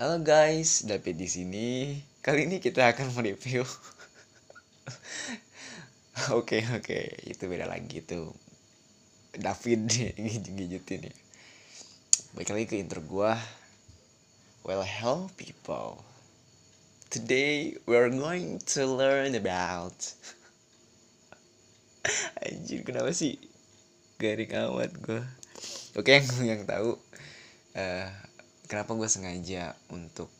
Halo guys, David di sini. Kali ini kita akan mereview. Oke oke, itu beda lagi tuh. David gijutin ya. Baik lagi ke intro gua. Well, hello people. Today we're going to learn about Anjir kenapa sih garing amat gue Oke yang yang tahu uh, kenapa gue sengaja untuk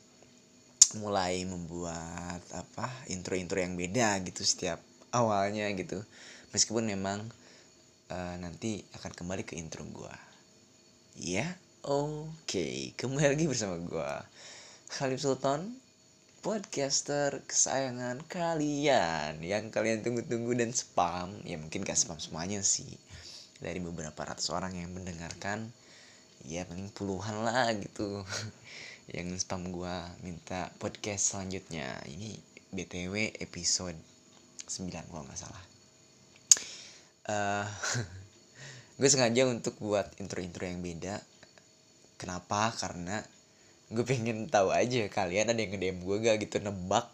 mulai membuat apa intro-intro yang beda gitu setiap awalnya gitu. Meskipun memang uh, nanti akan kembali ke intro gue ya oke. Okay. kembali lagi bersama gue Khalif Sultan podcaster kesayangan kalian yang kalian tunggu-tunggu dan spam. Ya mungkin gak spam semuanya sih. Dari beberapa ratus orang yang mendengarkan ya paling puluhan lah gitu. Yang spam gue minta podcast selanjutnya. Ini btw episode 9 kalau nggak salah. Uh, gue sengaja untuk buat intro-intro yang beda. Kenapa? Karena gue pengen tahu aja kalian ada yang nge-DM gue gak gitu nebak?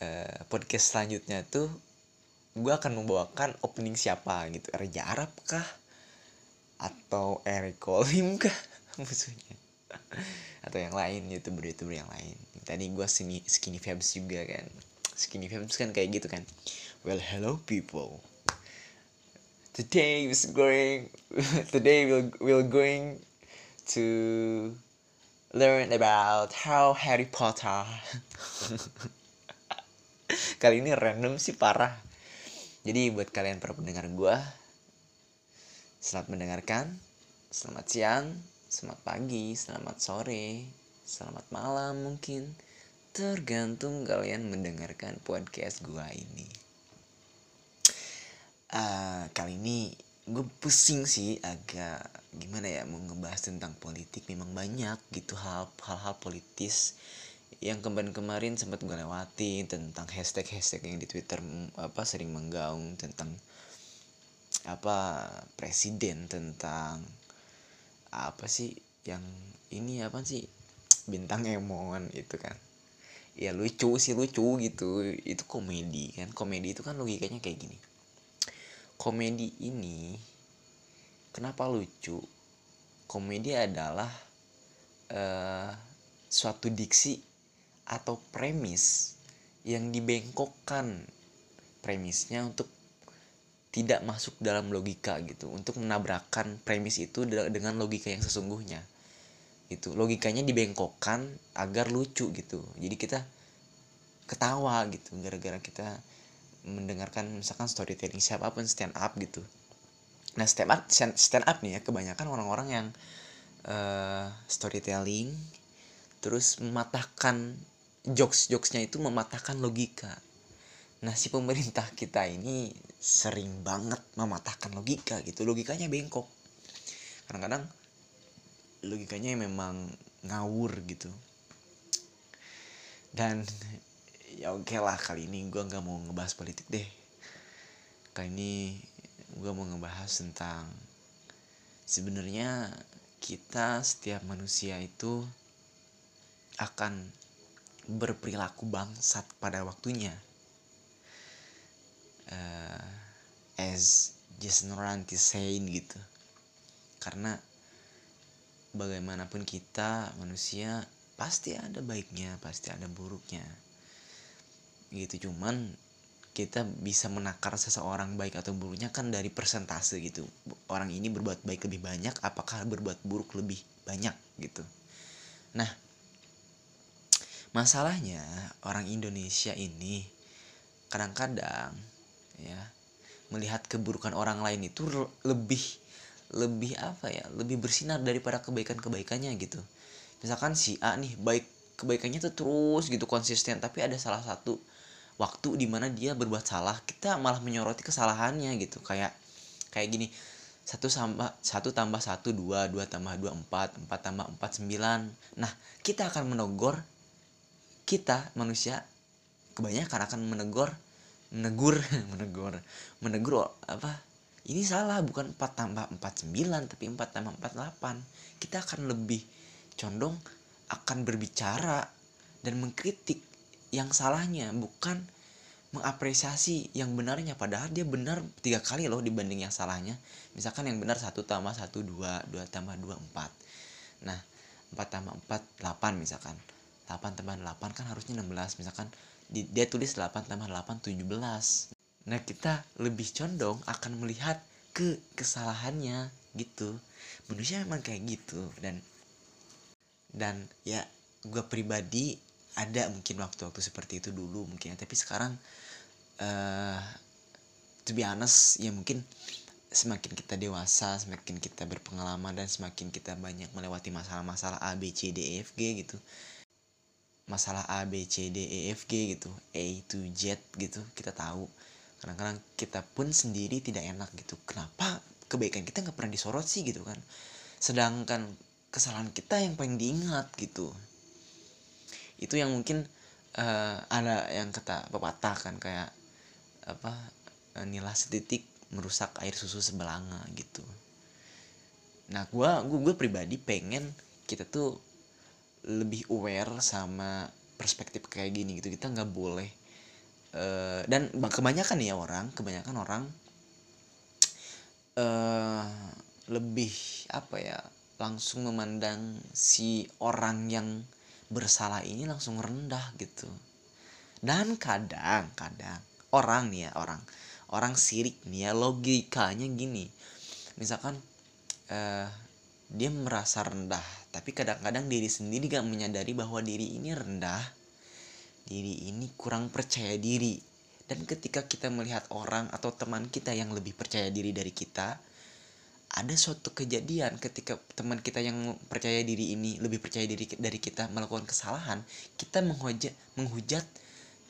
Uh, podcast selanjutnya tuh gue akan membawakan opening siapa gitu. Raja Arab kah atau Eric Colim kah? Maksudnya. Atau yang lain youtuber youtuber yang lain. Tadi gue skinny skinny fabs juga kan. Skinny fabs kan kayak gitu kan. Well hello people. Today is going today we'll we'll going to learn about how Harry Potter. Kali ini random sih parah. Jadi buat kalian para pendengar gue Selamat mendengarkan. Selamat siang, selamat pagi, selamat sore, selamat malam mungkin. Tergantung kalian mendengarkan podcast gua ini. Uh, kali ini gue pusing sih agak gimana ya mau ngebahas tentang politik memang banyak gitu hal hal politis yang kemarin-kemarin sempat gue lewati tentang hashtag-hashtag yang di Twitter apa sering menggaung tentang apa presiden tentang apa sih yang ini apa sih bintang emon itu kan. Ya lucu sih lucu gitu. Itu komedi kan. Komedi itu kan logikanya kayak gini. Komedi ini kenapa lucu? Komedi adalah uh, suatu diksi atau premis yang dibengkokkan. Premisnya untuk tidak masuk dalam logika gitu. Untuk menabrakkan premis itu dengan logika yang sesungguhnya. Itu logikanya dibengkokkan agar lucu gitu. Jadi kita ketawa gitu gara-gara kita mendengarkan misalkan storytelling siapa pun stand up gitu. Nah stand up stand up nih ya kebanyakan orang-orang yang uh, storytelling terus mematahkan jokes jokesnya itu mematahkan logika. Nah si pemerintah kita ini sering banget mematahkan logika gitu. Logikanya bengkok. Kadang-kadang logikanya memang ngawur gitu. Dan ya oke okay lah kali ini gue nggak mau ngebahas politik deh. Kali ini gue mau ngebahas tentang sebenarnya kita setiap manusia itu akan berperilaku bangsat pada waktunya uh, as Jason Ranti saying gitu. Karena bagaimanapun kita manusia pasti ada baiknya pasti ada buruknya. Gitu cuman kita bisa menakar seseorang baik atau buruknya kan dari persentase gitu. Orang ini berbuat baik lebih banyak apakah berbuat buruk lebih banyak gitu? Nah masalahnya orang Indonesia ini kadang-kadang ya. Melihat keburukan orang lain itu lebih lebih apa ya lebih bersinar daripada kebaikan kebaikannya gitu. Misalkan si A nih baik kebaikannya tuh terus gitu konsisten tapi ada salah satu waktu di mana dia berbuat salah kita malah menyoroti kesalahannya gitu. Kayak kayak gini satu tambah satu tambah satu dua dua tambah dua empat empat tambah empat sembilan. Nah kita akan menegur kita manusia kebanyakan akan menegur menegur menegur menegur apa? Ini salah bukan 4 tambah 4 9 tapi 4 tambah 4 8 kita akan lebih condong akan berbicara dan mengkritik yang salahnya bukan mengapresiasi yang benarnya. Padahal dia benar tiga kali loh dibanding yang salahnya. Misalkan yang benar satu tambah satu dua dua tambah dua empat. Nah empat tambah empat delapan misalkan delapan tambah delapan kan harusnya enam belas. Misalkan di, dia tulis delapan tambah delapan tujuh belas. Nah kita lebih condong akan melihat ke kesalahannya gitu. Manusia memang kayak gitu dan dan ya gue pribadi ada mungkin waktu-waktu seperti itu dulu mungkin ya. tapi sekarang uh, to be honest ya mungkin semakin kita dewasa semakin kita berpengalaman dan semakin kita banyak melewati masalah-masalah A B C D E F G gitu masalah A B C D E F G gitu A to Z gitu kita tahu. Kadang-kadang kita pun sendiri tidak enak gitu. Kenapa kebaikan kita nggak pernah disorot sih gitu kan? Sedangkan kesalahan kita yang paling diingat gitu. Itu yang mungkin uh, ada yang kata pepatah kan kayak apa uh, nilai setitik merusak air susu sebelanga gitu. Nah gue gue pribadi pengen kita tuh lebih aware sama perspektif kayak gini gitu. Kita nggak boleh uh, dan kebanyakan ya orang kebanyakan orang uh, lebih apa ya langsung memandang si orang yang bersalah ini langsung rendah gitu. Dan kadang kadang orang nih ya orang orang sirik nih ya logikanya gini. Misalkan uh, dia merasa rendah. Tapi kadang-kadang diri sendiri gak menyadari bahwa diri ini rendah. Diri ini kurang percaya diri. Dan ketika kita melihat orang atau teman kita yang lebih percaya diri dari kita ada suatu kejadian ketika teman kita yang percaya diri ini lebih percaya diri dari kita melakukan kesalahan kita menghujat menghujat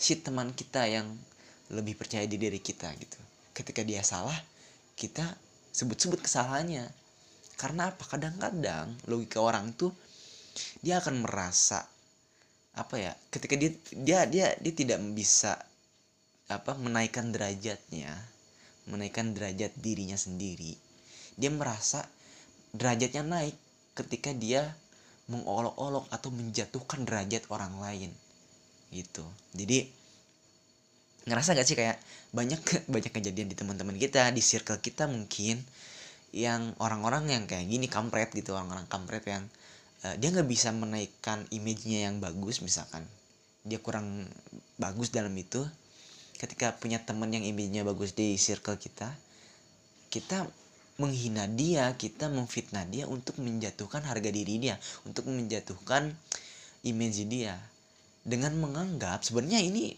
si teman kita yang lebih percaya diri dari kita gitu. Ketika dia salah kita sebut-sebut kesalahannya karena apa? Kadang-kadang logika orang tuh dia akan merasa apa ya ketika dia dia dia dia tidak bisa apa menaikkan derajatnya menaikkan derajat dirinya sendiri. Dia merasa derajatnya naik ketika dia mengolok-olok atau menjatuhkan derajat orang lain gitu. Jadi ngerasa gak sih kayak banyak banyak kejadian di teman-teman kita di circle kita mungkin yang orang-orang yang kayak gini kampret gitu orang-orang kampret yang uh, dia nggak bisa menaikkan image-nya yang bagus misalkan. Dia kurang bagus dalam itu. Ketika punya temen yang image-nya bagus di circle kita kita menghina dia, kita memfitnah dia untuk menjatuhkan harga diri dia, untuk menjatuhkan image dia. Dengan menganggap sebenarnya ini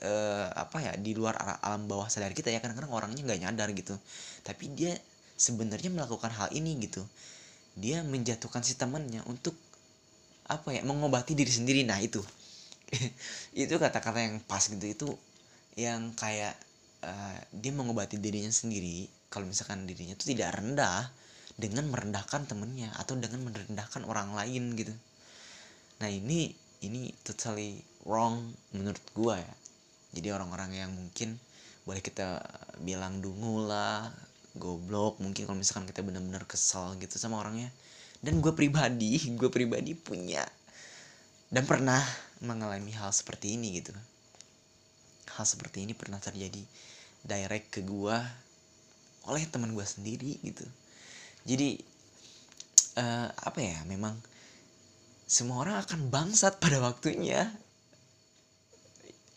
uh, apa ya di luar alam bawah sadar kita ya kadang-kadang orangnya nggak nyadar gitu. Tapi dia sebenarnya melakukan hal ini gitu. Dia menjatuhkan si temannya untuk apa ya mengobati diri sendiri. Nah itu. Itu kata-kata yang pas gitu. Itu yang kayak uh, dia mengobati dirinya sendiri. Kalau misalkan dirinya itu tidak rendah dengan merendahkan temennya atau dengan merendahkan orang lain gitu. Nah ini ini totally wrong menurut gua ya. Jadi orang-orang yang mungkin boleh kita bilang dungu lah goblok mungkin kalau misalkan kita benar-benar kesal gitu sama orangnya. Dan gue pribadi gue pribadi punya dan pernah mengalami hal seperti ini gitu. Hal seperti ini pernah terjadi direct ke gue oleh teman gue sendiri gitu. Jadi uh, apa ya memang semua orang akan bangsat pada waktunya.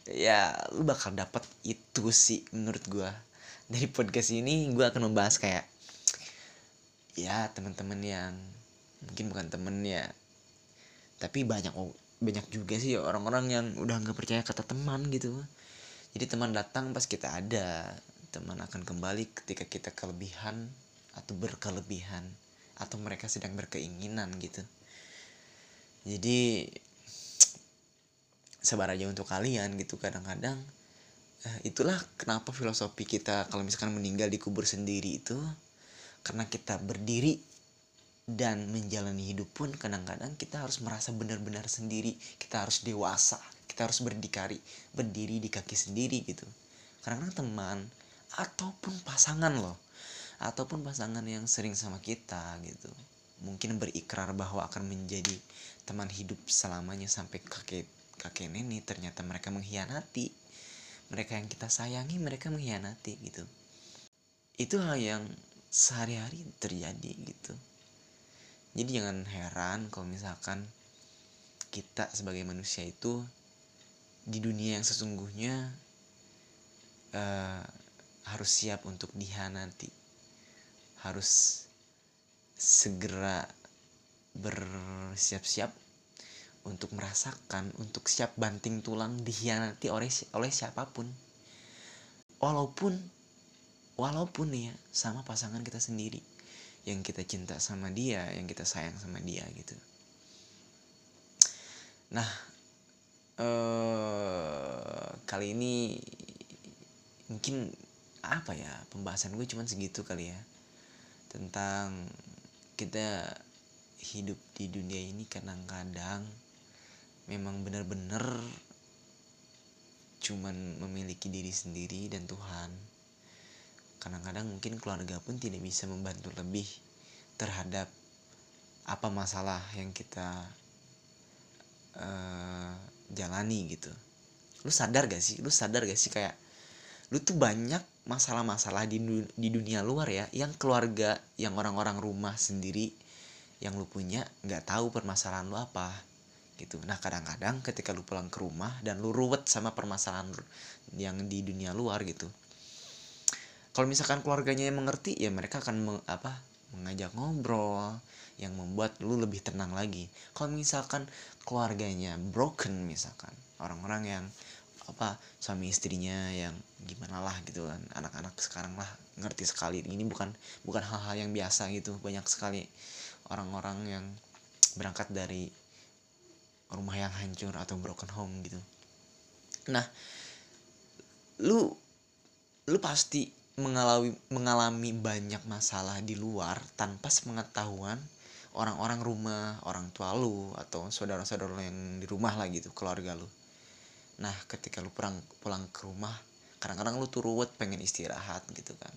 Ya lu bakal dapat itu sih menurut gue dari podcast ini gue akan membahas kayak ya teman-teman yang mungkin bukan temen ya tapi banyak banyak juga sih orang-orang yang udah nggak percaya kata teman gitu. Jadi teman datang pas kita ada teman akan kembali ketika kita kelebihan atau berkelebihan atau mereka sedang berkeinginan gitu. Jadi sabar aja untuk kalian gitu kadang-kadang itulah kenapa filosofi kita kalau misalkan meninggal dikubur sendiri itu karena kita berdiri dan menjalani hidup pun kadang-kadang kita harus merasa benar-benar sendiri. Kita harus dewasa kita harus berdikari berdiri di kaki sendiri gitu. Kadang-kadang teman ataupun pasangan loh ataupun pasangan yang sering sama kita gitu mungkin berikrar bahwa akan menjadi teman hidup selamanya sampai kakek kakek nenek ternyata mereka mengkhianati mereka yang kita sayangi mereka mengkhianati gitu. Itu hal yang sehari-hari terjadi gitu. Jadi jangan heran kalau misalkan kita sebagai manusia itu di dunia yang sesungguhnya uh, harus siap untuk dihanati harus segera bersiap-siap untuk merasakan untuk siap banting tulang dihianati oleh oleh siapa pun. Walaupun walaupun ya sama pasangan kita sendiri. Yang kita cinta sama dia yang kita sayang sama dia gitu. Nah eh kali ini mungkin apa ya pembahasan gue cuman segitu kali ya. Tentang kita hidup di dunia ini kadang-kadang memang benar-benar cuman memiliki diri sendiri dan Tuhan. Kadang-kadang mungkin keluarga pun tidak bisa membantu lebih terhadap apa masalah yang kita uh, jalani gitu. Lu sadar gak sih? Lu sadar gak sih kayak lu tuh banyak masalah-masalah di di dunia luar ya yang keluarga yang orang-orang rumah sendiri yang lu punya nggak tahu permasalahan lu apa gitu. Nah kadang-kadang ketika lu pulang ke rumah dan lu ruwet sama permasalahan yang di dunia luar gitu kalau misalkan keluarganya yang mengerti ya mereka akan meng, apa mengajak ngobrol yang membuat lu lebih tenang lagi. Kalau misalkan keluarganya broken misalkan orang-orang yang apa suami istrinya yang gimana lah gitu kan anak-anak sekarang lah ngerti sekali ini bukan bukan hal-hal yang biasa gitu banyak sekali orang-orang yang berangkat dari rumah yang hancur atau broken home gitu. Nah lu lu pasti mengalami mengalami banyak masalah di luar tanpa sepengetahuan orang-orang rumah orang tua lu atau saudara-saudara yang di rumah lah gitu keluarga lu. Nah ketika lu pulang pulang ke rumah kadang-kadang lu tuh ruwet pengen istirahat gitu kan.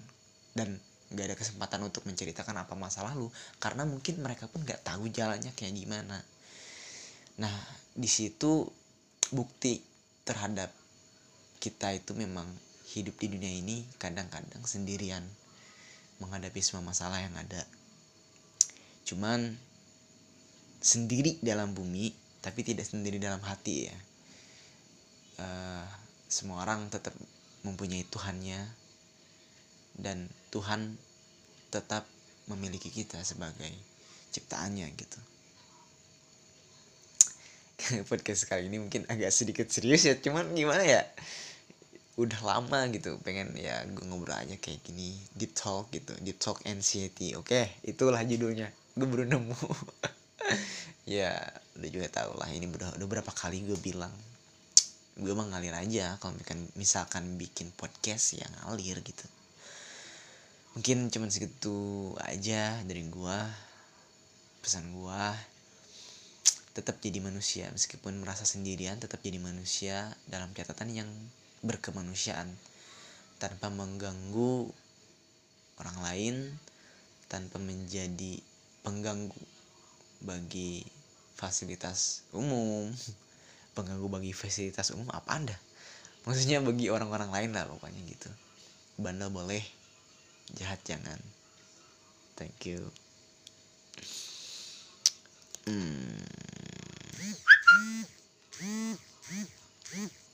Dan nggak ada kesempatan untuk menceritakan apa masalah lu karena mungkin mereka pun nggak tahu jalannya kayak gimana nah di situ bukti terhadap kita itu memang hidup di dunia ini kadang-kadang sendirian menghadapi semua masalah yang ada. Cuman sendiri dalam bumi tapi tidak sendiri dalam hati ya. Uh, semua orang tetap mempunyai Tuhannya dan Tuhan tetap memiliki kita sebagai ciptaannya gitu podcast kali ini mungkin agak sedikit serius ya cuman gimana ya? Udah lama gitu pengen ya gue ngobrol aja kayak gini deep talk gitu deep talk anxiety oke? Okay, itulah judulnya gue baru nemu. Ya udah juga tau lah ini udah udah berapa kali gue bilang. Gue emang ngalir aja kalau misalkan misalkan bikin podcast yang ngalir gitu. Mungkin cuman segitu aja dari gue pesan gue tetap jadi manusia meskipun merasa sendirian tetap jadi manusia dalam catatan yang berkemanusiaan. Tanpa mengganggu orang lain tanpa menjadi pengganggu bagi fasilitas umum. Pengganggu bagi fasilitas umum apa anda? Maksudnya bagi orang-orang lain lah pokoknya gitu. Bandel boleh jahat jangan. Thank you. Hmm. C'est un peu.